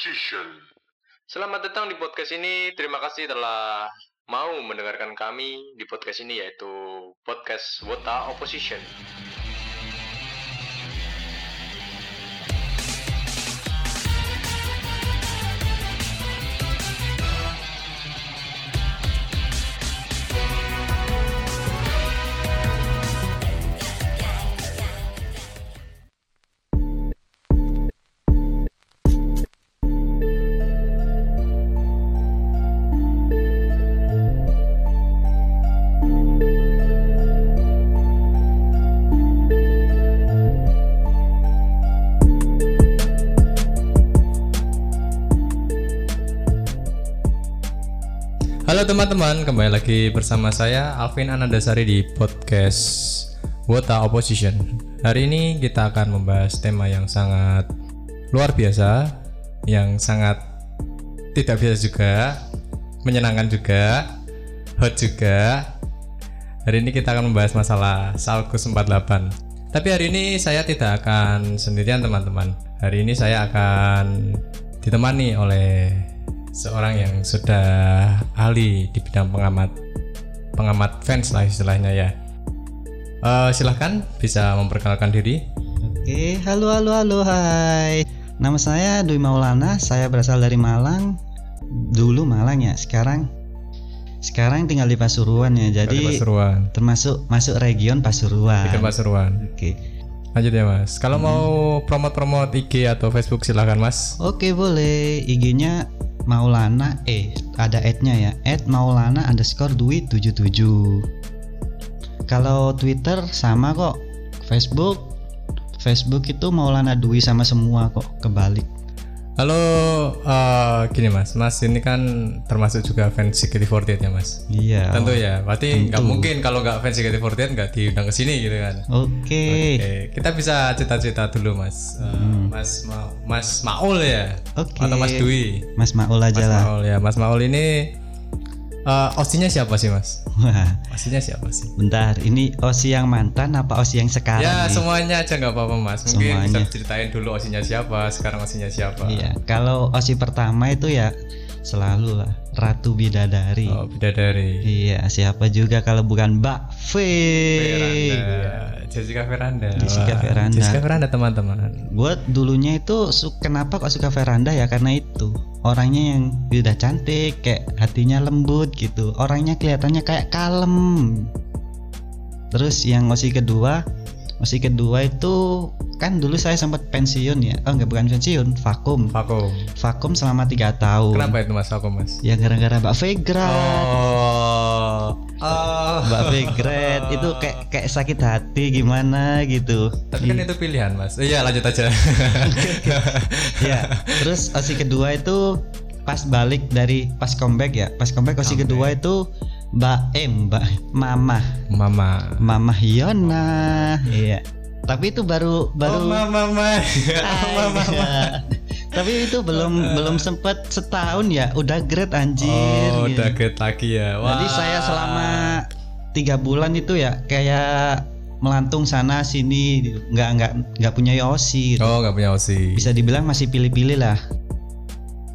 Opposition. Selamat datang di podcast ini. Terima kasih telah mau mendengarkan kami di podcast ini yaitu podcast Wota Opposition. Halo teman-teman, kembali lagi bersama saya Alvin Anandasari di podcast Wota Opposition. Hari ini kita akan membahas tema yang sangat luar biasa, yang sangat tidak biasa juga, menyenangkan juga, hot juga. Hari ini kita akan membahas masalah Salkus 48. Tapi hari ini saya tidak akan sendirian teman-teman. Hari ini saya akan ditemani oleh seorang yang sudah ahli di bidang pengamat pengamat fans lah istilahnya ya. Eh, silahkan bisa memperkenalkan diri. Oke, halo halo halo hai. Nama saya Dwi Maulana, saya berasal dari Malang. Dulu Malang ya, sekarang sekarang tinggal di Pasuruan ya. Jadi Pasuruan. termasuk masuk region Pasuruan. Di Pasuruan. Oke. Lanjut ya Mas. Kalau Hmm. mau promote-promote IG atau Facebook silahkan Mas. Oke, boleh. IG-nya Maulana eh ada ad-nya ya. Ad Maulana underscore Dwi 77. Kalau Twitter sama kok. Facebook Facebook itu Maulana Dwi sama semua kok kebalik. Halo, eh, gini Mas. Mas ini kan termasuk juga fans CKT48 ya Mas. Iya. Tentu ya. Berarti nggak mungkin kalau nggak fans CKT48 nggak diundang ke sini gitu kan. Oke. Oke, kita bisa cerita-cerita dulu Mas. Eh, Mas Ma Mas Maul ya. Hmm. Oke. Atau Mas Dwi. Mas Maul aja Mas lah. Maul ya. Mas Maul ini eh osinya siapa sih Mas? Osinya siapa sih? bentar. Ini Osi yang mantan apa Osi yang sekarang? ya nih? semuanya aja nggak apa-apa Mas. Mungkin Semuanya. bisa ceritain dulu osinya siapa, sekarang osinya siapa. Iya. Kalau Osi pertama itu ya selalu lah Ratu Bidadari. Oh, bidadari. Iya, siapa juga kalau bukan Mbak V. Veranda. Jessica Veranda. Jessica Wah, Veranda. Jessica Veranda teman-teman. Buat dulunya itu su- kenapa kok suka Veranda ya karena itu orangnya yang udah cantik kayak hatinya lembut gitu orangnya kelihatannya kayak kalem terus yang osi kedua osi kedua itu kan dulu saya sempat pensiun ya oh enggak bukan pensiun vakum Vakum. vakum selama tiga tahun Kenapa itu Mas vakum Mas? ya gara-gara Mbak Vegra Oh. Oh. Mbak Vegret itu kayak kayak sakit hati gimana gitu Tapi kan itu pilihan Mas. Iya lanjut aja. ya terus osi kedua itu pas balik dari pas comeback ya pas comeback osi kedua itu Mbak eh Mbak Mama Mama. Mama Yona iya tapi itu baru baru Oh mama mama. Ah, iya. tapi itu belum belum sempet setahun ya udah great anjir Oh, gitu. udah get lagi ya. Wah. jadi saya selama tiga bulan itu ya kayak melantung sana sini gitu. nggak nggak nggak punya Yosi gitu. Oh, nggak punya Osi. bisa dibilang masih pilih-pilih lah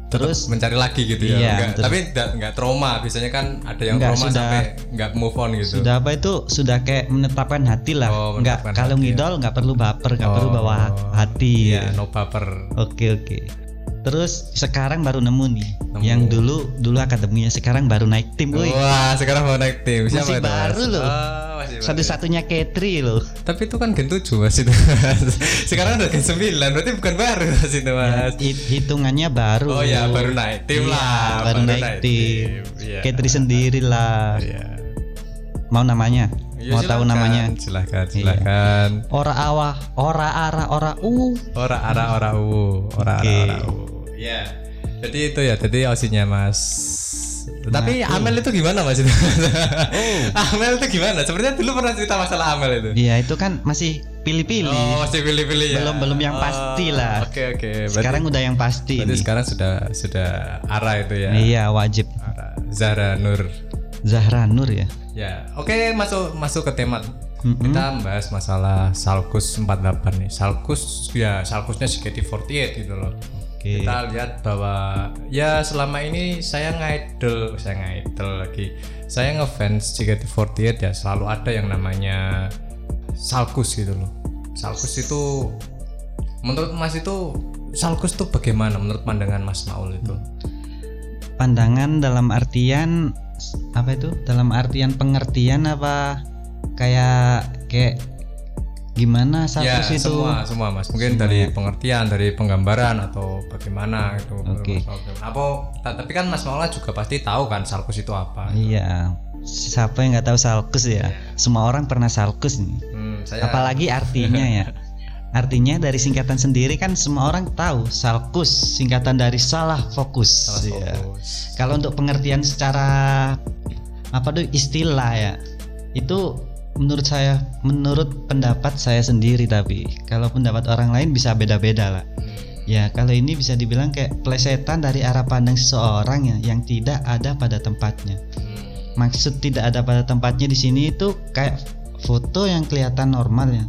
Terus mencari lagi gitu ya. Iya, Nggak- terus- tapi nggak nggak trauma. Biasanya kan ada yang Nggak, trauma sudah- sampai nggak move on gitu. sudah apa itu sudah kayak menetapkan hati lah Oh, nggak menetapkan kalau hati ya. ngidol nggak perlu baper nggak perlu Oh, bawa hati Iya, gitu. no baper. oke oke terus sekarang baru nemu nih Nemu. yang dulu dulu akademinya sekarang baru naik tim woi Wah, sekarang mau naik tim. Siapa Masih itu, baru loh. Oh, masih baru. satu-satunya Ketri loh Tapi itu kan gen 7 Mas itu. sekarang udah gen 9, berarti bukan baru Mas itu Mas. Hit- hitungannya baru Oh ya, baru naik tim Iya, lah. baru, naik, tim, Iya. Ketri sendiri lah Iya. mau namanya Iya, mau tahu silakan. namanya Silakan, silakan. ora awah ora ara ora u Ora ara ora u, ora Oke. ara ora u. Iya. Jadi itu ya, jadi osinya Mas. Tapi Amel itu gimana Mas itu? oh Amel itu gimana? Sebenarnya dulu pernah cerita masalah Amel itu. Iya itu kan masih pilih-pilih. Oh, masih pilih-pilih ya. Belum- belum yang Oh, pasti lah. Oke, oke. Berarti- Sekarang udah yang pasti Berarti sekarang sudah sudah Ara itu ya. Iya wajib. Ara. Zahra Nur. Zahra Nur ya. Ya, oke masuk masuk ke tema. Mm-mm. Kita membahas masalah Salkus 48 nih. Salkus ya Salkusnya CKT48 gitu loh. Oke. kita lihat bahwa ya selama ini saya ngidol saya ngidol lagi saya ngefans JKT48 ya selalu ada yang namanya Salkus gitu loh Salkus itu menurut Mas itu Salkus tuh bagaimana menurut pandangan Mas Maul itu Pandangan dalam artian apa itu? Dalam artian pengertian apa kayak kayak gimana ya Salkus itu? semua semua Mas mungkin dari pengertian dari penggambaran atau bagaimana itu Oke. Maul. apa ta- tapi kan Mas Maula juga pasti tahu kan Salkus itu apa Iya. Siapa yang nggak tahu Salkus ya? Semua orang pernah Salkus nih. Hmm, saya Apalagi artinya ya. Artinya dari singkatan sendiri kan semua orang tahu Salkus singkatan dari salah fokus. salah fokus. Kalau untuk pengertian secara apa tuh istilah ya itu menurut saya menurut pendapat saya sendiri tapi kalau pendapat orang lain bisa beda-beda lah. Ya kalau ini bisa dibilang kayak plesetan dari arah pandang seseorang ya yang tidak ada pada tempatnya. Hmm. Maksud tidak ada pada tempatnya di sini itu kayak foto yang kelihatan normal ya.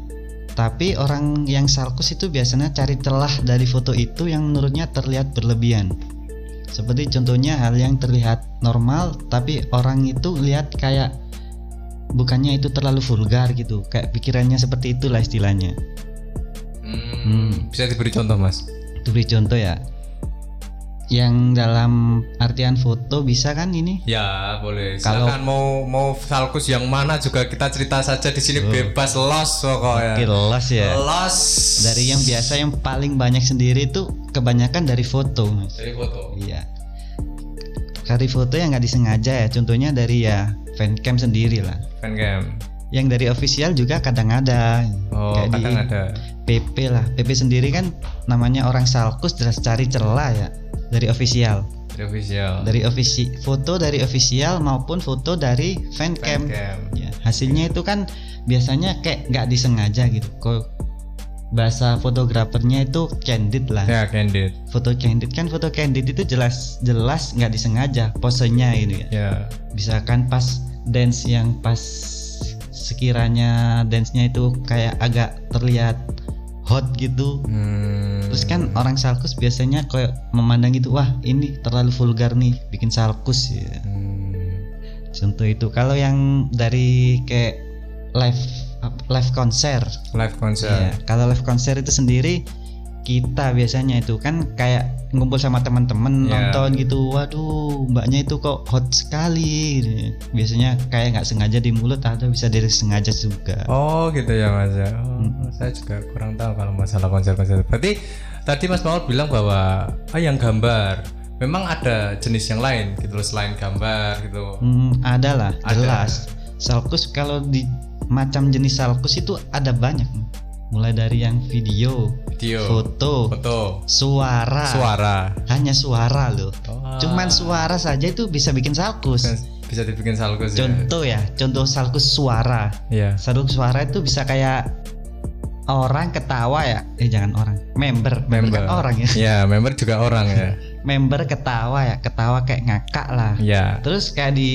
Tapi orang yang salkus itu biasanya cari celah dari foto itu yang menurutnya terlihat berlebihan. Seperti contohnya hal yang terlihat normal tapi orang itu lihat kayak bukannya itu terlalu vulgar gitu. Kayak pikirannya seperti itulah istilahnya. Hmm, Bisa diberi contoh mas? Itu beri contoh ya. Yang dalam artian foto bisa kan ini? Ya boleh. Kalau- Silakan mau mau Salkus yang mana juga kita cerita saja di sini bebas los pokoknya. Kilas ya. Los Dari yang biasa yang paling banyak sendiri itu kebanyakan dari foto. Mas. dari foto. Iya. Dari foto yang nggak disengaja ya. Contohnya dari ya fancam sendiri lah. Fancam. Yang dari official juga kadang ada. Oh Kayak kadang ada. PP lah. PP sendiri kan namanya orang salkus jelas cari celah ya. Dari official. Dari official. Dari ofisi foto dari official maupun foto dari fancam. Fancam. Ya, hasilnya itu kan biasanya kayak nggak disengaja gitu. Bahasa fotografernya itu candid lah. Ya candid. Foto candid kan foto candid itu jelas jelas nggak disengaja posenya ini ya. Ya. Misalkan pas dance yang pas sekiranya dance-nya itu kayak agak terlihat hot gitu. Hmm. Terus kan orang salkus biasanya kayak memandang itu wah ini terlalu vulgar nih bikin salkus ya. Hmm. Contoh itu kalau yang dari kayak live live konser Live konser. Iya, kalau live konser itu sendiri kita biasanya itu kan kayak ngumpul sama teman-teman Iya. nonton gitu. Waduh, mbaknya itu kok hot sekali. Biasanya kayak nggak sengaja di mulut atau bisa dari sengaja juga. Oh gitu ya mas ya. Oh, Saya juga kurang tahu kalau masalah konser-konser. Berarti tadi Mas Maul bilang bahwa ah yang gambar. Memang ada jenis yang lain gitu loh selain gambar gitu. Hmm, ada lah, jelas. Salkus kalau di macam jenis salkus itu ada banyak. Mulai dari yang video, Video, foto, foto, suara. suara. Hanya suara loh. Oh, Cuman suara saja itu bisa bikin salkus. bisa dibikin salkus ya. Contoh ya, contoh salkus suara. Iya. Salkus suara itu bisa kayak orang ketawa ya. Eh jangan orang, member, member, Member. kan orang ya. Ya, member juga orang ya. Member ketawa ya, ketawa kayak ngakak lah. Iya. Terus kayak di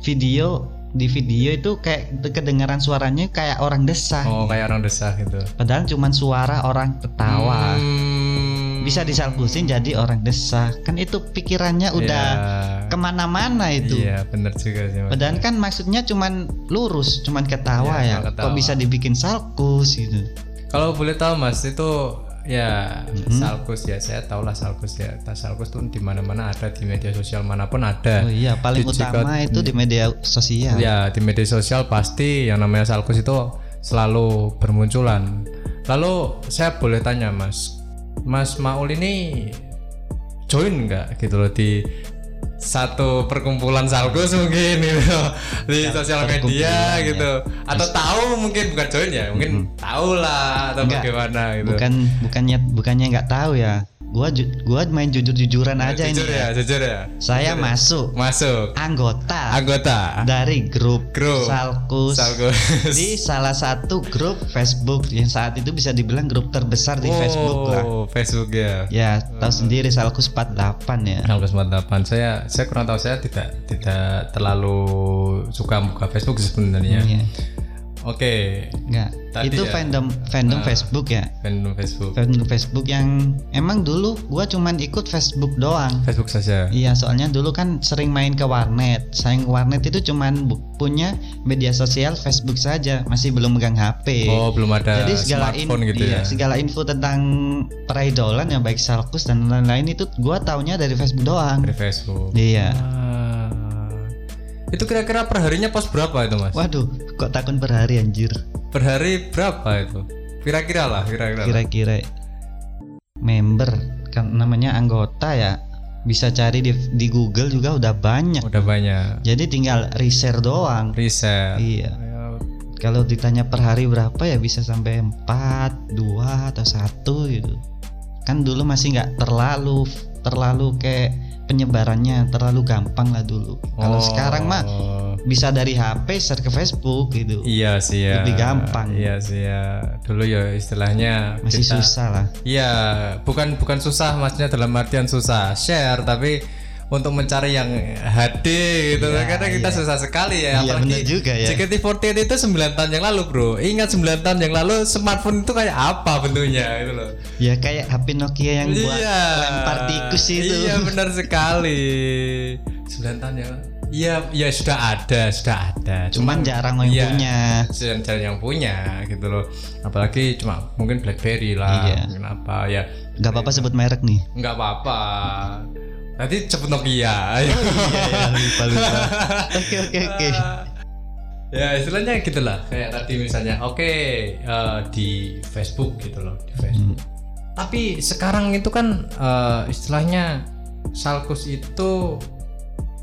video, di video itu kayak kedengaran suaranya kayak orang desah. Oh, kayak orang desah gitu. Padahal cuman suara orang ketawa. Hmm. Bisa disalkusin jadi orang desah. Kan itu pikirannya udah Iya. ke mana-mana itu. Iya, bener juga sih. Mas. Padahal kan maksudnya cuman lurus, cuman ketawa Iya, ya. cuma ketawa. Kok bisa dibikin salkus gitu? Kalau boleh tahu Mas, itu ya Mm-hmm. salkus ya, saya tahu lah salkus ya. Tas salkus tuh di mana-mana ada di media sosial mana pun ada. Oh iya, paling Di utama Cikot- itu di media sosial. Ya, di media sosial pasti yang namanya salkus itu selalu bermunculan. Lalu saya boleh tanya Mas, Mas Maul ini join nggak gitu loh di satu perkumpulan salkus mungkin gitu di sosial media gitu. atau tahu mungkin bukan join ya mungkin tahu lah atau Enggak, bagaimana gitu. Bukan bukannya bukannya nggak tahu ya. Gua ju- gua main jujur-jujuran aja jujur ini. ya ya. jujur ya Saya masuk masuk anggota anggota dari grup, Grup. Salkus salkus di salah satu grup Facebook yang saat itu bisa dibilang grup terbesar di Facebook lah. Oh, Facebook ya Ya, tahu sendiri Salkus 48 ya. Salkus 48 saya saya kurang tahu saya tidak tidak terlalu suka buka Facebook sebenarnya Iya. Oke, Enggak. Tadi itu ya. fandom fandom Ah. Facebook ya. fandom Facebook. Fandom Facebook yang emang dulu gua cuman ikut Facebook doang. Facebook saja. Iya, soalnya dulu kan sering main ke warnet. Sayang ke warnet itu cuman bu- punya media sosial Facebook saja, masih belum megang HP. Oh, belum ada Jadi segala in- smartphone gitu iya, ya. segala info tentang peridolan ya baik Salkus dan lain-lain itu gua taunya dari Facebook doang. Dari Facebook. Iya. Ah. Itu kira-kira perharinya post berapa itu mas? Waduh, kok takun per hari anjir. Per hari berapa itu? Kira-kira lah, kira-kira. Kira-kira member kan namanya anggota ya. Bisa cari di, di Google juga udah banyak. Udah banyak. Jadi tinggal reshare doang. Riset. Iya. Ya, Kalau ditanya per hari berapa ya bisa sampai 4, 2 atau satu gitu. Kan dulu masih nggak terlalu terlalu kayak penyebarannya terlalu gampang lah dulu. Kalau Oh. sekarang mah bisa dari HP share ke Facebook gitu. Iya sih ya. Lebih gampang. Iya sih ya. Dulu ya istilahnya Masih kita- susah lah. Iya, bukan bukan susah maksudnya dalam artian susah share tapi untuk mencari yang HD gitu Iya, karena kita iya. susah sekali ya Iya, bener juga ya. JKT48 itu 9 tahun yang lalu bro ingat 9 tahun yang lalu smartphone itu kayak apa bentuknya gitu loh Ya kayak HP Nokia yang buat iya lempar tikus itu. iya benar sekali 9 tahun yang lalu iya iya sudah ada sudah ada Cuman jarang yang iya, punya. jarang jarang yang punya gitu loh apalagi cuma mungkin BlackBerry lah Iya. mungkin apa ya Gak apa-apa sebut merek nih. nggak apa-apa nanti cepet Nokia. Iya ya, lupa lupa. Oke oke oke. ya istilahnya gitulah kayak tadi misalnya oke eh, di Facebook gitu loh di Facebook. Tapi sekarang itu kan eh, istilahnya Salkus itu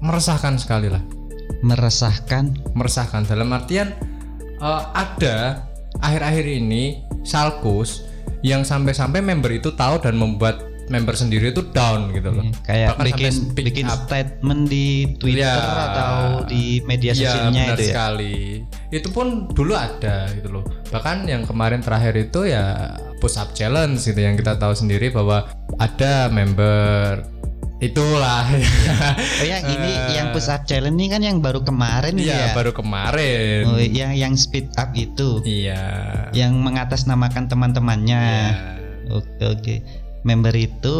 meresahkan sekali lah. Meresahkan. meresahkan. Dalam artian eh, ada akhir-akhir ini Salkus yang sampai-sampai member itu tahu dan membuat member sendiri itu down gitu loh Kayak Bahkan bikin bikin up. statement di Twitter Iya. atau di media Iya sosialnya benar itu ya. sekali. Itu pun dulu ada gitu loh. Bahkan yang kemarin terakhir itu ya push up challenge gitu yang kita tahu sendiri bahwa ada member itulah Oh yang ini yang push up challenge ini kan yang baru kemarin Iya ya. baru kemarin. Oh, yang yang speed up itu. Iya. Yang mengatasnamakan teman-temannya. Iya. Oke oke. Member itu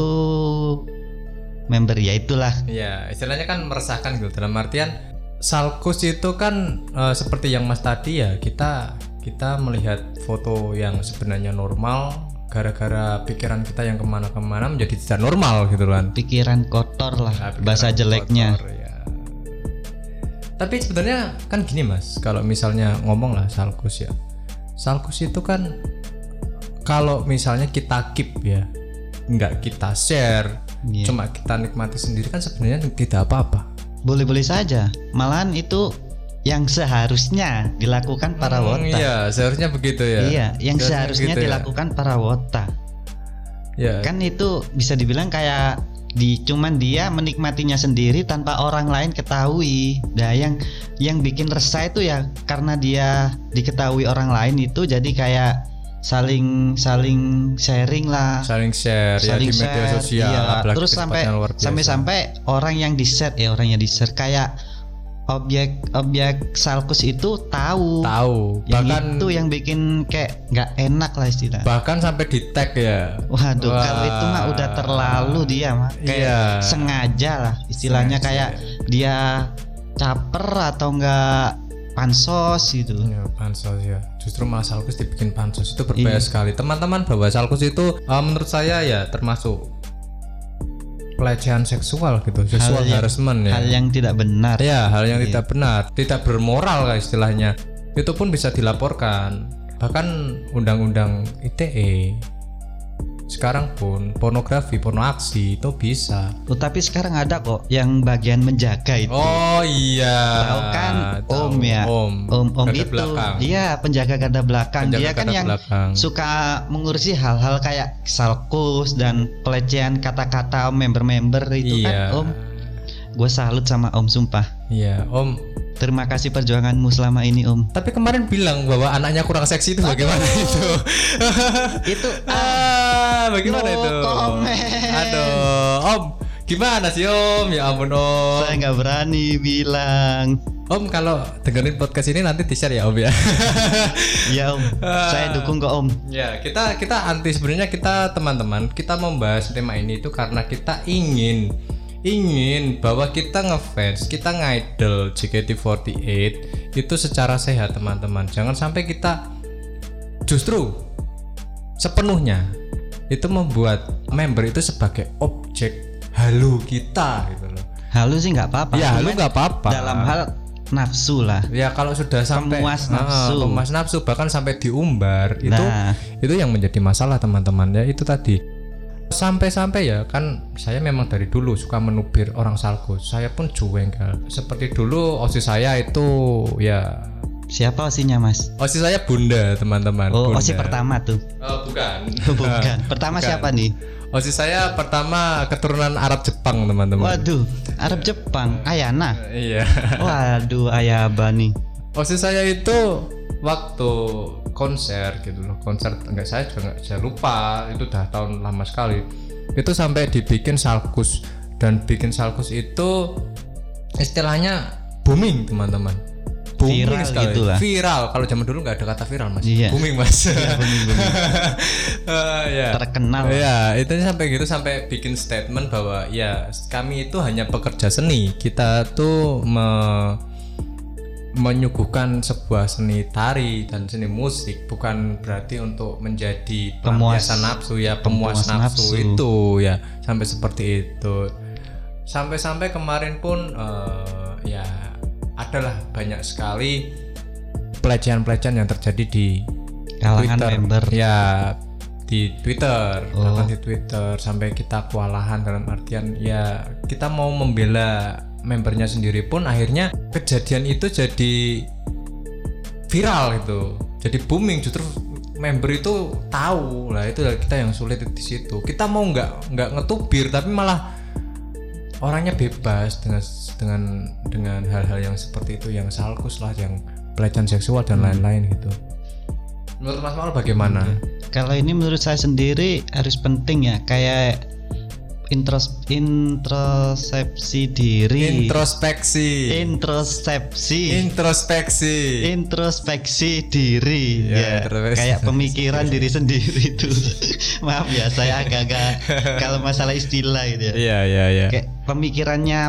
member ya itulah. Iya, istilahnya kan meresahkan gitu dalam artian Salkus itu kan eh, seperti yang Mas tadi ya kita kita melihat foto yang sebenarnya normal gara-gara pikiran kita yang ke mana-kemana menjadi tidak normal gitu kan Pikiran kotor lah Nah, pikiran bahasa jeleknya. kotor, ya. Tapi sebenarnya kan gini mas, kalau misalnya ngomong lah Salkus ya, Salkus itu kan kalau misalnya kita keep ya, nggak kita share, Iya. cuma kita nikmati sendiri kan sebenarnya tidak apa-apa. Boleh-boleh saja. Malahan itu yang seharusnya dilakukan para Hmm, wota. Iya, seharusnya begitu ya. Iya, yang seharusnya gitu ya. dilakukan para wota. Ya. Kan itu bisa dibilang kayak di cuman dia menikmatinya sendiri tanpa orang lain ketahui. Nah, yang yang bikin resah itu ya karena dia diketahui orang lain itu jadi kayak saling saling sharing lah. saling share saling ya di media share, sosial iya. terus sampai biasa. sampai-sampai orang yang di share ya orang yang di share kayak objek objek salkus itu tahu tahu yang bahkan itu yang bikin kayak nggak enak lah istilah bahkan sampai di tag ya waduh Wah. kalau itu mah udah terlalu dia mah kayak Iya. sengaja lah istilahnya Sengaja. kayak dia caper atau enggak pansos gitu Ya, pansos ya. Justru malah Salkus dibikin pansos itu Iya. berbahaya sekali. Teman-teman bahwa Salkus itu uh, menurut saya ya termasuk pelecehan seksual gitu, seksual yang- harassment ya. hal yang tidak benar Ya, hal yang Iya. tidak benar, tidak bermoral lah istilahnya. Itu pun bisa dilaporkan. Bahkan undang-undang ITE sekarang pun pornografi, porno aksi itu bisa. Oh, tapi sekarang ada kok yang bagian menjaga itu Oh iya. Tahu kan Tahu, Om ya Om. Om Om Garda itu belakang. Iya penjaga garda belakang Penjaga Dia kan yang belakang. suka mengurusi hal-hal kayak salkus dan pelecehan kata-kata member-member itu iya. kan Om Gue salut sama Om sumpah Iya, Om. Terima kasih perjuanganmu selama ini Om Tapi kemarin bilang bahwa anaknya kurang seksi itu bagaimana itu? Itu ah, bagaimana no itu? comment. Aduh, Om. Gimana sih Om? Ya ampun Om. Saya nggak berani bilang. Om kalau dengerin podcast ini nanti di share ya Om ya. Ya om, saya dukung kok om. ya kita kita anti sebenarnya kita teman-teman kita membahas tema ini itu karena kita ingin ingin bahwa kita ngefans kita ngidol JKT48 itu secara sehat teman-teman jangan sampai kita justru sepenuhnya itu membuat member itu sebagai objek halu kita gitu loh Halu sih nggak apa-apa. ya halu nggak apa-apa Dalam hal nafsu lah. ya kalau sudah sampai Pemuas Ah, nafsu. pemuas nafsu bahkan sampai diumbar itu Nah, itu yang menjadi masalah teman-teman ya itu tadi sampai-sampai ya kan saya memang dari dulu suka menubir orang salkus saya pun jengkel seperti dulu osis saya itu ya siapa osinya mas? osis saya bunda teman-teman Oh, Bunda. osi pertama tuh. Oh, bukan Bukan. Pertama Bukan. siapa nih? osis saya pertama keturunan Arab Jepang teman-teman Waduh, Arab Jepang, Ayana. iya Waduh, Ayaba nih. osis saya itu waktu konser gitu loh konser enggak saya juga enggak saya lupa itu udah tahun lama sekali itu sampai dibikin salkus dan bikin salkus itu istilahnya booming teman-teman booming Viral sekali gitu lah. viral kalau zaman dulu nggak ada kata viral mas Iya. booming mas booming-booming. Eh, ya Terkenal. Ya, itu sampai gitu sampai bikin statement bahwa ya kami itu hanya pekerja seni. Kita tuh me- menyuguhkan sebuah seni tari dan seni musik bukan berarti untuk menjadi Pemuas- nafsu ya pemuas, pemuas nafsu, nafsu. itu ya sampai seperti itu sampai-sampai kemarin pun eh, ya adalah banyak sekali pelecehan-pelecehan yang terjadi di Kalangan Twitter. member. ya di Twitter Oh. bahkan di Twitter sampai kita kewalahan dalam artian ya kita mau membela membernya sendiri pun akhirnya kejadian itu jadi viral gitu. Jadi booming justru member itu tahu lah itu kita yang sulit di situ. Kita mau nggak nggak ngetubir tapi malah orangnya bebas dengan dengan dengan hal-hal yang seperti itu yang salkus lah yang pelecehan seksual dan lain-lain gitu. Menurut Mas Maul bagaimana? Kalau ini menurut saya sendiri harus penting ya, kayak intros introsepsi diri. introspeksi. Introsepsi. introspeksi. Introspeksi diri. Ya, ya, introspeksi. kayak pemikiran diri sendiri itu. Maaf ya saya agak-agak kalau masalah istilah gitu ya. Iya iya iya. Kayak pemikirannya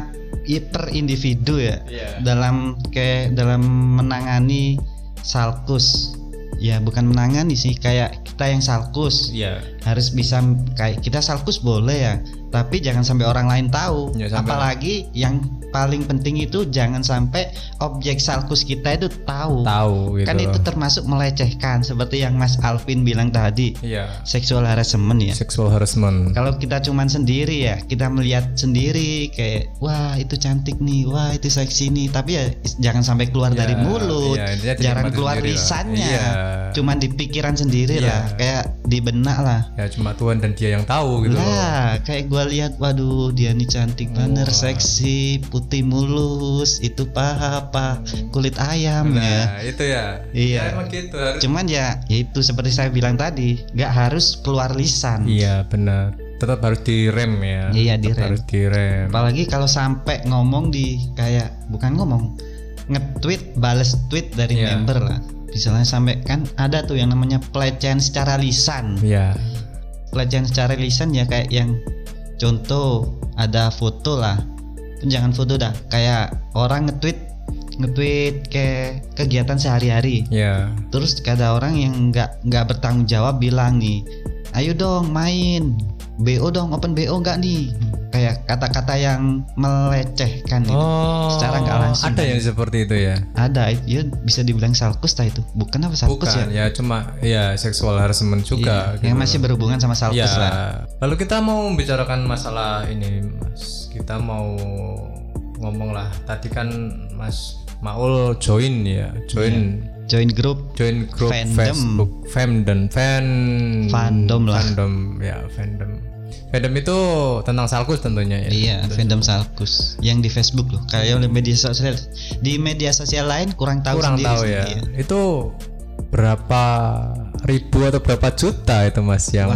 per individu ya. Iya. dalam kayak dalam menangani salkus. Ya bukan menangani sih kayak kita yang salkus. Iya harus bisa kayak kita salkus boleh ya tapi jangan sampai orang lain tahu. Ya, sampai- apalagi yang paling penting itu jangan sampai objek salkus kita itu tahu. Tahu gitu. Kan itu termasuk melecehkan seperti yang Mas Alvin bilang tadi. Iya. Seksual harassment ya. Sexual harassment. Kalau kita cuman sendiri ya kita melihat sendiri kayak wah itu cantik nih wah itu seksi nih. Tapi ya jangan sampai keluar Iya, dari mulut. intinya jarang keluar lisannya. Iya. cuman di pikiran sendiri Iya. lah kayak di benak lah ya cuma Tuhan dan dia yang tahu gitu loh Lah, kayak gua lihat, waduh dia nih cantik banget, Wah. seksi, putih mulus, itu paha apa kulit ayam ya. nah itu ya Iya. ya, emang gitu harus Cuman ya, ya itu seperti saya bilang tadi, nggak harus keluar lisan. iya benar tetap harus direm ya Iya, direm. harus direm Apalagi kalau sampai ngomong di kayak bukan ngomong, nge-tweet, bales tweet dari Iya. member lah. Misalnya sampai kan ada tuh yang namanya pelecehan secara lisan. iya pelecehan secara lisan ya kayak yang contoh ada foto lah. Jangan foto dah kayak orang nge-tweet nge-tweet kayak kegiatan sehari-hari. Iya. Terus ada orang yang nggak nggak bertanggung jawab bilang nih ayo dong main. BO dong open BO nggak nih? Kayak kata-kata yang melecehkan gitu. oh Secara nggak langsung. ada yang seperti itu ya? Ada ya bisa dibilang salkus lah itu. Bukan apa salkus bukan ya? ya cuma ya seksual harassment juga Iya, yang masih berhubungan sama salkus ya lah. Lalu kita mau membicarakan masalah ini mas. Kita mau ngomong lah. Tadi kan mas Maul join ya join join grup join grup Fandom. Facebook fandom fan Fandom lah. fandom ya fandom fandom itu tentang salkus tentunya ya Iya, fandom Salkus yang di Facebook loh. Kayak di media sosial di media sosial lain kurang tahu kurang sendiri tahu ya dia. itu berapa ribu atau berapa juta itu mas yang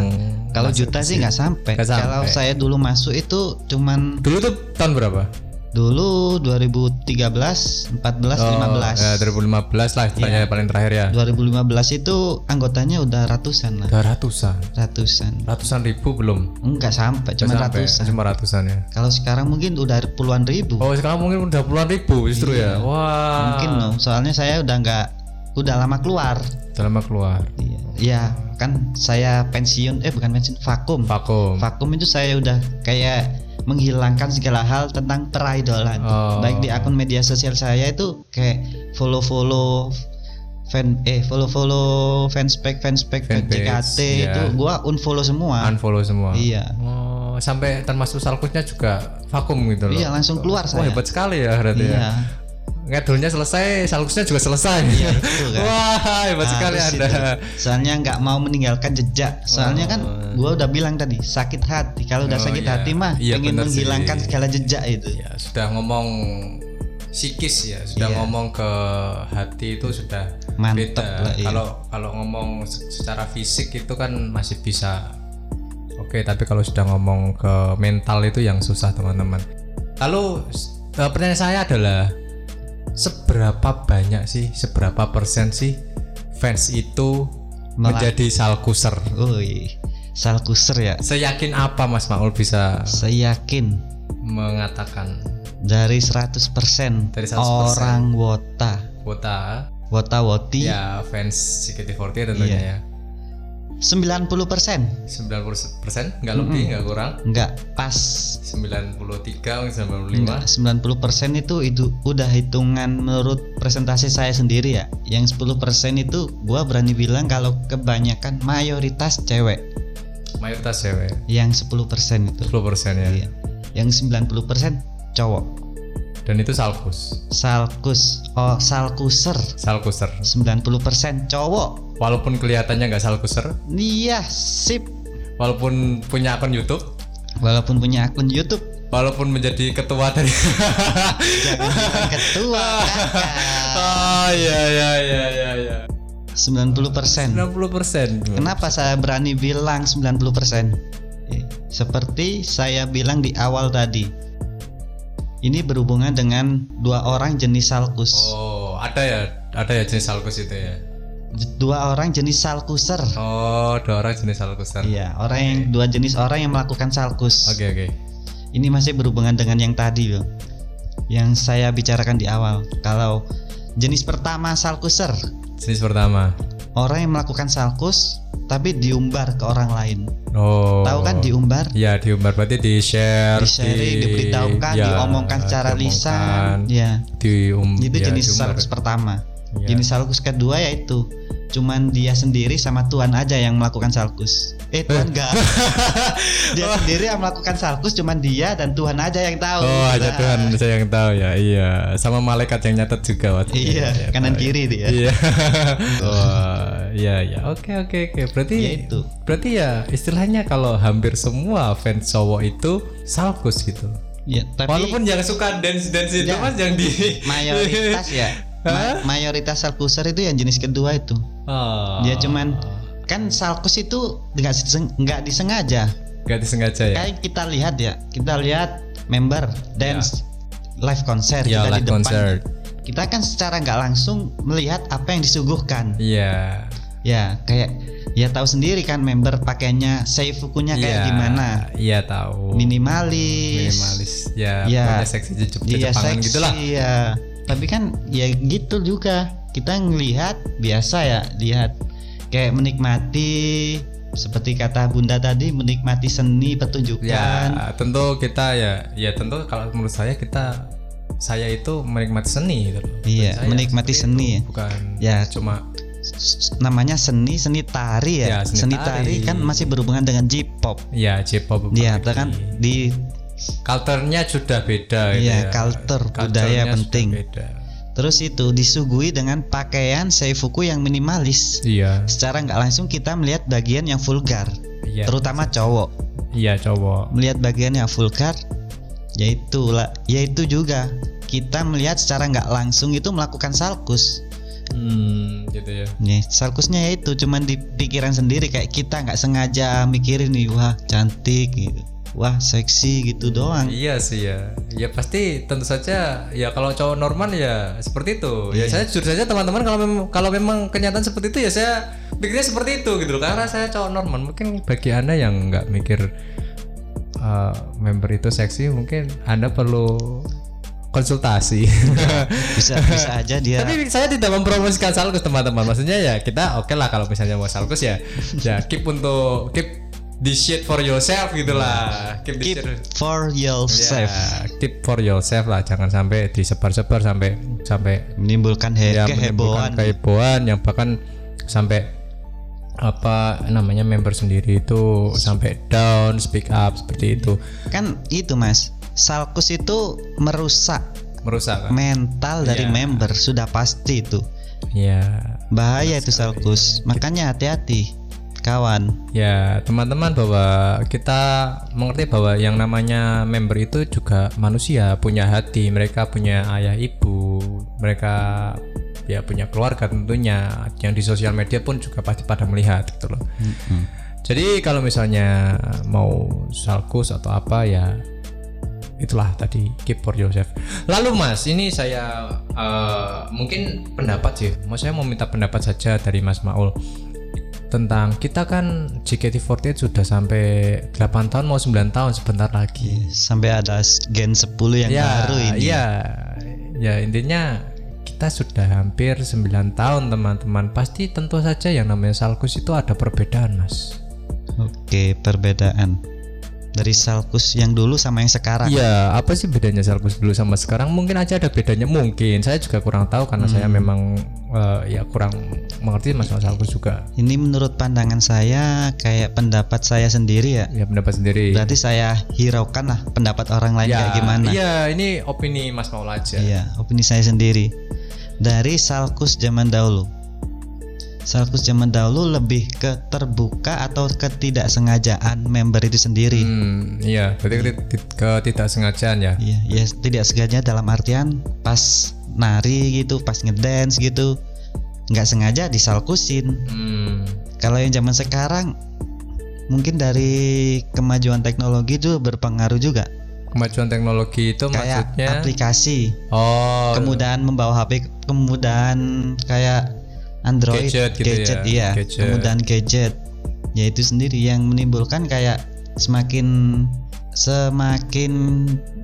Kalau masuk juta sih nggak sampai. Sampai. Kalau saya dulu masuk itu cuman Dulu tuh tahun berapa? Dulu 2013, 14, 15. ya 2015 lah istilahnya paling terakhir ya. 2015 itu anggotanya udah ratusan lah, Udah ratusan. ratusan. Ratusan ribu belum? Enggak sampai, cuma sampai, ratusan. Cuma ratusan ya. Kalau sekarang mungkin udah puluhan ribu. Oh sekarang mungkin udah puluhan ribu justru ya. Wah. Mungkin loh, soalnya saya udah nggak udah lama keluar. Udah lama keluar. Iya. Ya, kan saya pensiun eh bukan pensiun, vakum. Vakum. Vakum itu saya udah kayak menghilangkan segala hal tentang peridolan. Oh. Baik di akun media sosial saya itu kayak follow-follow fan eh follow-follow fanspage fanspage Fanpage, JKT iya. itu gua unfollow semua. Unfollow semua. Iya. Oh, sampai termasuk salkusnya juga vakum gitu loh. Iya, langsung keluar Wah, saya. hebat sekali ya berarti ya. Ngedulnya selesai, salkusnya juga selesai. Iya, itu kan. Wah, hebat sekali Harus Anda. itu. Soalnya nggak mau meninggalkan jejak. Soalnya kan Oh. gua udah bilang tadi sakit hati. Kalau udah Oh, sakit iya. hati mah Iya, pengen bener sih. menghilangkan segala jejak itu. Ya, sudah ngomong psikis ya, sudah Iya. ngomong ke hati itu sudah Mantep beda. lah, iya. Kalau kalau ngomong se- secara fisik itu kan masih bisa oke, tapi kalau sudah ngomong ke mental itu yang susah teman-teman. Lalu eh, pertanyaan saya adalah seberapa banyak sih, seberapa persen sih fans itu Malah- menjadi salkuser? Wih, salkuser ya. Seyakin apa Mas Maul bisa Saya yakin mengatakan dari 100%, Dari 100%. orang wota kuota wota woti ya fans CKT48 tentunya Iya. ya 90% 90% nggak lebih nggak kurang? Enggak pas. 93 95 enggak 90% itu itu udah hitungan menurut presentasi saya sendiri ya. Yang 10% itu gua berani bilang kalau kebanyakan mayoritas cewek. Mayoritas cewek? Yang 10% itu. 10% ya? Iya. yang 90% cowok. Dan itu salkus? Salkus. Oh salkuser. Salkuser. 90% cowok walaupun kelihatannya nggak salkuser iya sip. Walaupun punya akun YouTube. Walaupun punya akun YouTube. Walaupun menjadi ketua dari jangan ketua kakak. Oh iya iya iya iya iya. 90% 90% Kenapa saya berani bilang 90%? Eh, Seperti saya bilang di awal tadi. Ini berhubungan dengan dua orang jenis salkus. oh ada ya ada ya jenis salkus itu ya Dua orang jenis salkuser. oh dua orang jenis salkuser Iya, orang yang dua jenis orang yang melakukan salkus. oke oke Ini masih berhubungan dengan yang tadi loh. Yang saya bicarakan di awal. Kalau jenis pertama salkuser, jenis pertama orang yang melakukan salkus tapi diumbar ke orang lain. oh Tahu kan diumbar? Ya diumbar berarti di share, di diberitahukan, ya, diomongkan secara lisan, ya. dium, Itu ya, jenis diumbar. salkus pertama. Ya. Jenis salkus kedua yaitu cuman dia sendiri sama Tuhan aja yang melakukan salkus. Eh Tuhan enggak. dia sendiri yang melakukan salkus cuman dia dan Tuhan aja yang tahu. Oh hanya Nah, Tuhan saya yang tahu ya iya sama malaikat yang nyatet juga waktu itu. Iya, Ya, kanan tahu. kiri dia. Iya. Wah, iya iya. Oke oke oke. Berarti Ya itu. berarti ya istilahnya kalau hampir semua fans cowok itu salkus gitu. Ya, tapi Walaupun yang suka dance dance itu Ya. mas yang di mayoritas ya. ma- mayoritas salkuser itu yang jenis kedua itu. Oh. Dia cuman kan salkus itu nggak diseng- nggak disengaja. Gak disengaja ya. Kayak kita lihat ya, kita lihat member dance live konser Ya kita live di depan. concert. Kita kan secara nggak langsung melihat apa yang disuguhkan. Iya. Ya, kayak ya tahu sendiri kan member pakainya seifukunya kayak Iya, gimana. Iya tahu. Minimalis. Minimalis. Ya, Iya. pokoknya seksi jejuk Dia jepangan seksi gitu lah. ya. Tapi kan ya gitu juga. Kita ngelihat biasa ya, lihat kayak menikmati seperti kata Bunda tadi menikmati seni pertunjukan. Ya, tentu kita ya, ya tentu kalau menurut saya kita saya itu menikmati seni gitu loh. Iya, Saya menikmati seni itu, ya. bukan Ya. cuma namanya seni seni tari ya, Ya, seni seni, tari. tari. kan masih berhubungan dengan J-pop ya J-pop Iya, apalagi. kan di culture-nya sudah beda gitu Iya, ya. culture, budaya penting. beda. terus itu disuguhi dengan pakaian seifuku yang minimalis. Iya. Secara nggak langsung kita melihat bagian yang vulgar, Iya. terutama cowok Iya, cowok. melihat bagian yang vulgar, yaitu lah, yaitu juga kita melihat secara nggak langsung itu melakukan salkus. Hmm, gitu ya. Nih, salkusnya ya itu cuman di pikiran sendiri kayak kita nggak sengaja mikirin nih, wah cantik gitu. Wah seksi gitu doang. Iya sih ya. Ya pasti tentu saja ya kalau cowok normal ya seperti itu. Ya saya jujur saja teman-teman kalau memang kalau memang kenyataan seperti itu ya saya pikirnya seperti itu gitu loh. Karena saya cowok normal. Mungkin bagi Anda yang nggak mikir uh, member itu seksi mungkin Anda perlu konsultasi. Bisa bisa aja dia Tapi saya tidak mempromosikan salkus teman-teman. Maksudnya ya kita oke lah kalau misalnya mau salkus ya ya keep untuk keep this shit for yourself gitu lah. Keep keep shit for yourself. Ya, keep for yourself lah, jangan sampai disebar-sebar sampai sampai Menimbulkan he ya kehebohan. menimbulkan kehebohan yang bahkan sampai apa namanya member sendiri itu sampai down, speak up seperti itu Kan itu Mas. Salkus itu merusak merusak kan? mental dari Iya. member sudah pasti itu. Ya, Bahaya itu salkus. Makanya hati-hati kawan. ya teman-teman bahwa kita mengerti bahwa yang namanya member itu juga manusia, punya hati, mereka punya ayah ibu, mereka ya punya keluarga tentunya, yang di sosial media pun juga pasti pada melihat gitu loh. Jadi kalau misalnya mau salkus atau apa ya itulah tadi keep for yourself. Lalu Mas, ini saya eh, mungkin pendapat sih. Mau saya mau minta pendapat saja dari Mas Maul tentang kita kan JKT48 sudah sampai 8 tahun mau 9 tahun sebentar lagi. Sampai ada gen 10 yang ya, baru ini. ya, ya intinya kita sudah hampir 9 tahun teman-teman. Pasti tentu saja yang namanya salkus itu ada perbedaan Mas. Oke, perbedaan dari salkus yang dulu sama yang sekarang. Iya, apa sih bedanya Salkus dulu sama sekarang? Mungkin aja ada bedanya. Mungkin saya juga kurang tahu karena saya memang eh, ya kurang mengerti masalah Salkus juga. Ini menurut pandangan saya kayak pendapat saya sendiri ya. Ya pendapat sendiri. Berarti saya hiraukan lah pendapat orang lain kayak gimana. Iya, ini opini Mas Maul aja. Iya, opini saya sendiri. Dari Salkus zaman dahulu. Salkus zaman dahulu lebih ke terbuka atau ketidaksengajaan member itu sendiri. Hmm, iya, berarti ke- ketidaksengajaan ya. Iya, ya tidak sengaja dalam artian pas nari gitu, pas ngedance gitu, nggak sengaja disalkusin. Hmm, Kalau yang zaman sekarang mungkin dari kemajuan teknologi itu berpengaruh juga. kemajuan teknologi itu Kayak maksudnya aplikasi, oh kemudahan membawa HP, kemudahan kayak Android, Gadget gitu ya, iya, gadget. kemudahan gadget. Ya itu sendiri yang menimbulkan kayak semakin semakin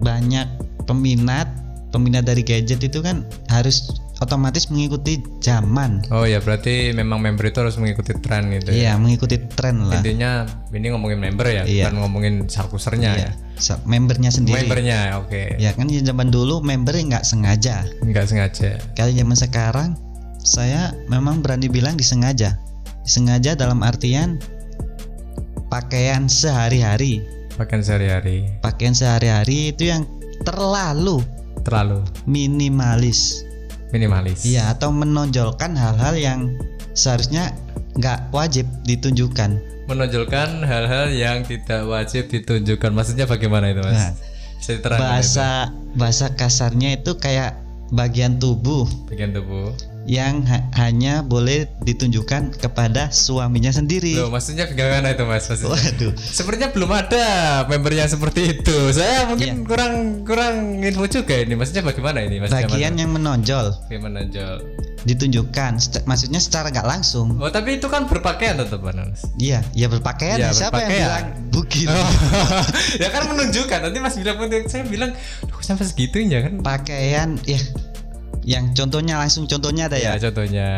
banyak peminat peminat dari gadget itu kan harus otomatis mengikuti zaman. Oh ya, berarti memang member itu harus mengikuti tren gitu ya. Iya, mengikuti tren lah. Intinya ini ngomongin member ya, Iya. bukan ngomongin salkusernya ya. Sa- Membernya sendiri. Membernya, oke. Ya kan zaman dulu member nggak sengaja. Nggak sengaja. Kalau zaman sekarang saya memang berani bilang disengaja. Disengaja dalam artian pakaian sehari-hari. Pakaian sehari-hari. Pakaian sehari-hari itu yang terlalu Terlalu minimalis. minimalis. Iya, atau menonjolkan hal-hal yang seharusnya nggak wajib ditunjukkan. Menonjolkan hal-hal yang tidak wajib ditunjukkan. Maksudnya bagaimana itu, Mas? Nah, diterangkan itu? bahasa bahasa kasarnya itu kayak bagian tubuh bagian tubuh. Yang ha- hanya boleh ditunjukkan kepada suaminya sendiri. Loh, maksudnya bagaimana itu, Mas? Maksudnya? Waduh, Sepertinya belum ada member yang seperti itu. Saya mungkin kurang kurang info juga ini. Maksudnya bagaimana ini, Mas? bagian yang menonjol Bagaimana Jol? ditunjukkan, maksudnya secara nggak langsung. Oh, tapi itu kan berpakaian tetap, Mas. Iya, ya berpakaian. Iya, Siapa yang berpakaian. bilang bugil? Oh, ya kan menunjukkan. Nanti Mas bilang saya bilang, "Duh, sampai segitunya kan?" Pakaian, ya, yang contohnya langsung contohnya ada Ya, ya. contohnya.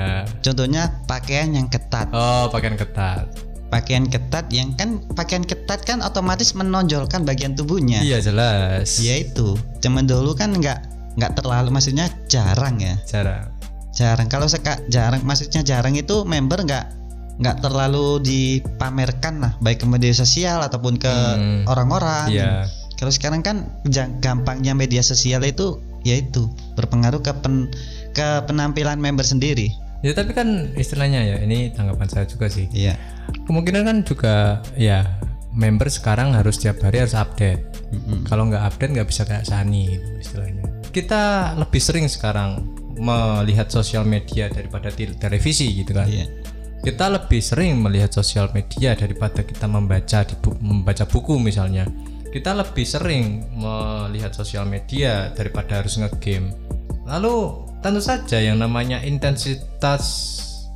Contohnya pakaian yang ketat. Oh, pakaian ketat. Pakaian ketat yang kan pakaian ketat kan otomatis menonjolkan bagian tubuhnya. Iya, jelas. Ya itu. Zaman dulu kan nggak nggak terlalu maksudnya jarang ya. Cara. Jarang. Kalau seka jarang maksudnya jarang itu member nggak nggak terlalu dipamerkan lah baik ke media sosial ataupun ke Hmm. orang-orang. Iya. Kalau sekarang kan gampangnya media sosial itu yaitu berpengaruh ke pen- ke penampilan member sendiri. Ya, tapi kan istilahnya ya, ini tanggapan saya juga sih. Iya. Kemungkinan kan juga ya member sekarang harus tiap hari harus update. Kalau nggak update nggak bisa kayak Sani gitu istilahnya. Kita lebih sering sekarang melihat sosial media daripada te- televisi gitu kan Iya. kita lebih sering melihat sosial media daripada kita membaca di bu- membaca buku misalnya kita lebih sering melihat sosial media daripada harus ngegame lalu tentu saja yang namanya intensitas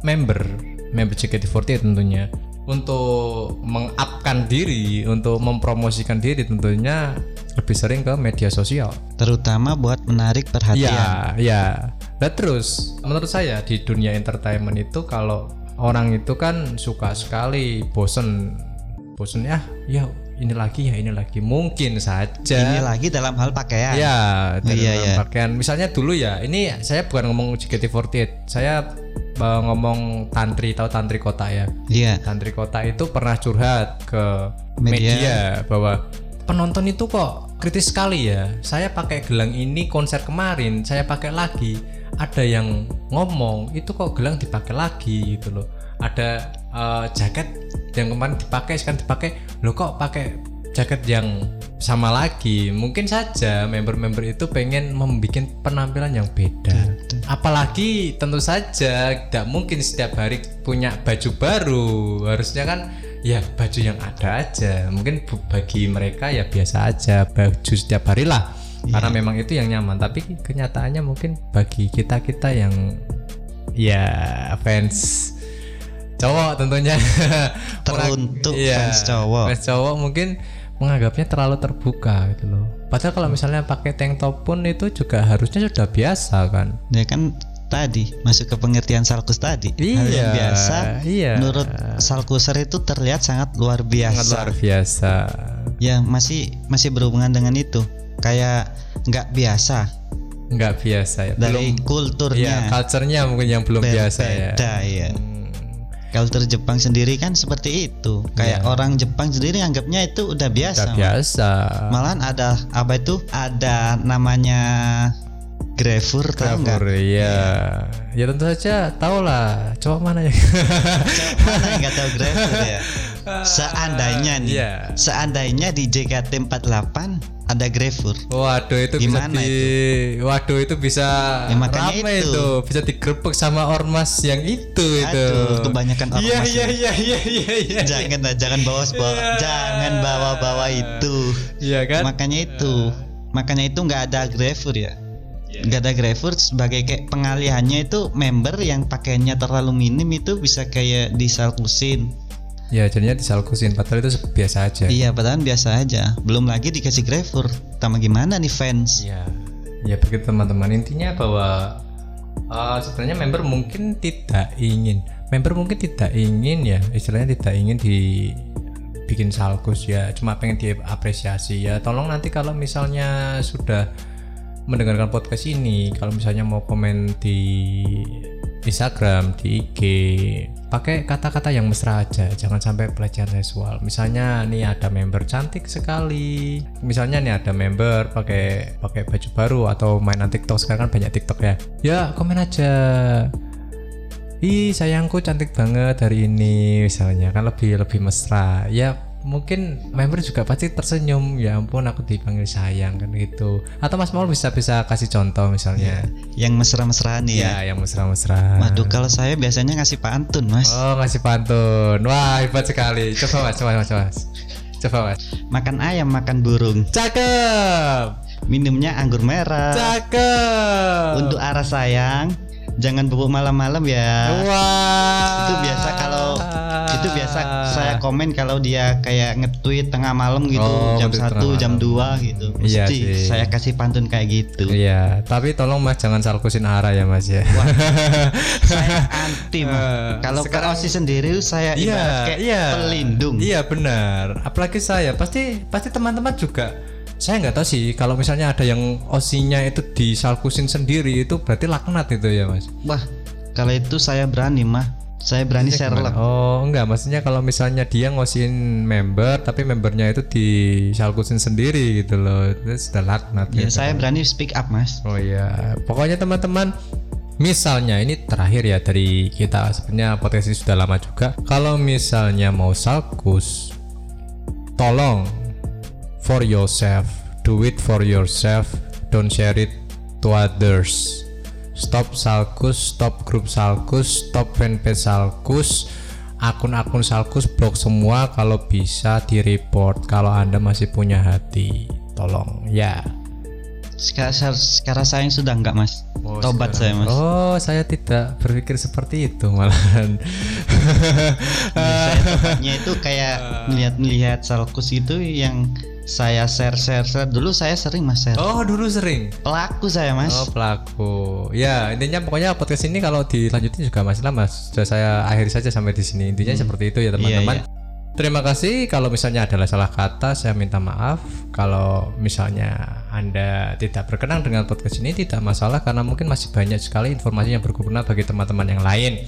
member member JKT48 tentunya untuk mengupkan diri untuk mempromosikan diri tentunya lebih sering ke media sosial Terutama buat menarik perhatian. Ya, ya. Dan terus menurut saya di dunia entertainment itu kalau orang itu kan suka sekali bosen bosen ya, ya ini lagi ya ini lagi mungkin saja. Ini lagi dalam hal pakaian. Ya, dalam Iya, iya. pakaian. Misalnya dulu ya, ini saya bukan ngomong JKT48, saya uh, ngomong tantri tahu tantri kota ya. Iya. Tantri kota itu pernah curhat ke Media. media, bahwa penonton itu kok kritis sekali ya. Saya pakai gelang ini konser kemarin, saya pakai lagi. Ada yang ngomong itu kok gelang dipakai lagi gitu loh. Ada eh, jaket yang kemarin dipakai sekarang dipakai, lo kok pakai jaket yang sama lagi. Mungkin saja member-member itu pengen membuat penampilan yang beda. Apalagi tentu saja tidak mungkin setiap hari punya baju baru. Harusnya kan ya baju yang ada aja. Mungkin bagi mereka ya biasa aja baju setiap hari lah. Karena memang itu yang nyaman. Tapi kenyataannya mungkin bagi kita kita yang ya fans cowok tentunya Teruntuk Iya, fans cowok. fans cowok mungkin menganggapnya terlalu terbuka gitu loh. Padahal kalau misalnya pakai tank top pun itu juga harusnya sudah biasa kan. Ya kan tadi masuk ke pengertian Salkus tadi. Hal yang Iya, biasa. iya. Menurut Salkuser itu terlihat sangat luar biasa. Sangat luar biasa. Ya masih masih berhubungan dengan itu. Kayak nggak biasa Nggak biasa ya. dari Belum ya, kulturnya. culture-nya mungkin yang belum biasa ya. Berbeda ya. Hmm, Kultur Jepang sendiri kan seperti itu. Kayak orang Jepang sendiri anggapnya itu udah biasa. Nggak biasa. Malahan ada apa itu? Ada namanya grevur tahu nggak? Kabur, iya. Ya tentu saja tahu lah cowok mana ya. Mana yang nggak tahu grevur ya? Seandainya nih, Iya. seandainya di JKT48 ada grevur. Waduh itu Gimana bisa di Waduh itu bisa Ya, makanya ramai itu. itu. bisa digerebek sama ormas yang itu itu. Aduh, kebanyakan Iya ormas iya iya iya iya iya. Jangan jangan bawa bawa Iya. jangan bawa-bawa itu. Iya kan? Makanya itu, makanya itu nggak ada grevur ya. Nggak ada grevur sebagai kayak pengalihannya itu member yang pakaiannya terlalu minim itu bisa kayak disalkusin. Ya jadinya disalkusin padahal itu biasa aja. Iya, padahal biasa aja. Belum lagi dikasih grevur. Tambah gimana nih fans? Iya. Ya begitu teman-teman intinya bahwa uh, sebenarnya member mungkin tidak ingin member mungkin tidak ingin ya istilahnya tidak ingin di bikin salkus ya cuma pengen diapresiasi ya tolong nanti kalau misalnya sudah mendengarkan podcast ini kalau misalnya mau komen di Instagram di IG pakai kata-kata yang mesra aja jangan sampai pelecehan seksual. Misalnya nih ada member cantik sekali. Misalnya nih ada member pakai pakai baju baru atau mainan TikTok sekarang kan banyak TikTok ya. Ya komen aja. Ih sayangku cantik banget hari ini misalnya. Kan lebih lebih mesra. Ya mungkin member juga pasti tersenyum ya ampun aku dipanggil sayang kan gitu. Atau Mas Maul bisa bisa kasih contoh misalnya. Yang mesra-mesraan nih ya. ya yang mesra-mesra Waduh, kalau saya biasanya ngasih pantun, Mas. oh ngasih pantun. Wah hebat sekali. Coba mas coba mas coba mas. Coba mas. Makan ayam, makan burung. cakep! Minumnya anggur merah. cakep! Untuk arah sayang, jangan bubuk malam-malam ya. wah Itu biasa kalau itu biasa saya komen kalau dia kayak nge-tweet tengah malam gitu, Oh, jam nge-tweet 1, tengah jam malam. 2 gitu. Iya Mesti sih. saya kasih pantun kayak gitu. Iya, tapi tolong mas jangan salkusin Ara ya mas ya. saya anti Mas. Eh, Kalau ke sekarang- OSI sendiri saya Iya, kayak iya. pelindung. Iya benar. Apalagi saya, pasti pasti teman-teman juga. Saya nggak tahu sih kalau misalnya ada yang osinya itu disalkusin sendiri itu berarti laknat itu ya mas. Wah, kalau itu saya berani mah. Saya berani Sherlock. Oh enggak, maksudnya kalau misalnya dia ngosin member tapi membernya itu disalkusin sendiri gitu loh, itu sudah laknat. Ya, gitu. saya berani speak up, Mas. Oh iya, pokoknya teman-teman, misalnya ini terakhir ya dari kita sebenarnya potensi sudah lama juga. Kalau misalnya mau salkus, tolong for yourself, do it for yourself, don't share it to others. stop salkus stop grup salkus stop fanpage salkus akun-akun salkus blok semua kalau bisa di report kalau anda masih punya hati. Tolong ya. Sekarang, sekarang saya sudah enggak mas. Oh, tobat saya sekarang- mas. Oh, saya tidak berpikir seperti itu malahan. Iya, saya tobatnya itu kayak melihat-melihat salkus itu yang saya share share share dulu saya sering mas share oh, dulu sering. pelaku saya mas Oh, pelaku. Ya, intinya pokoknya podcast ini kalau dilanjutin juga masih lama. Sudah saya akhiri saja sampai di sini. Intinya seperti itu ya, teman-teman. iya. Terima kasih kalau misalnya adalah salah kata saya minta maaf kalau misalnya Anda tidak berkenan dengan podcast ini tidak masalah karena mungkin masih banyak sekali informasi yang berguna bagi teman-teman yang lain.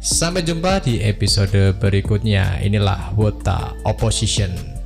Sampai jumpa di episode berikutnya. Inilah Wota Opposition.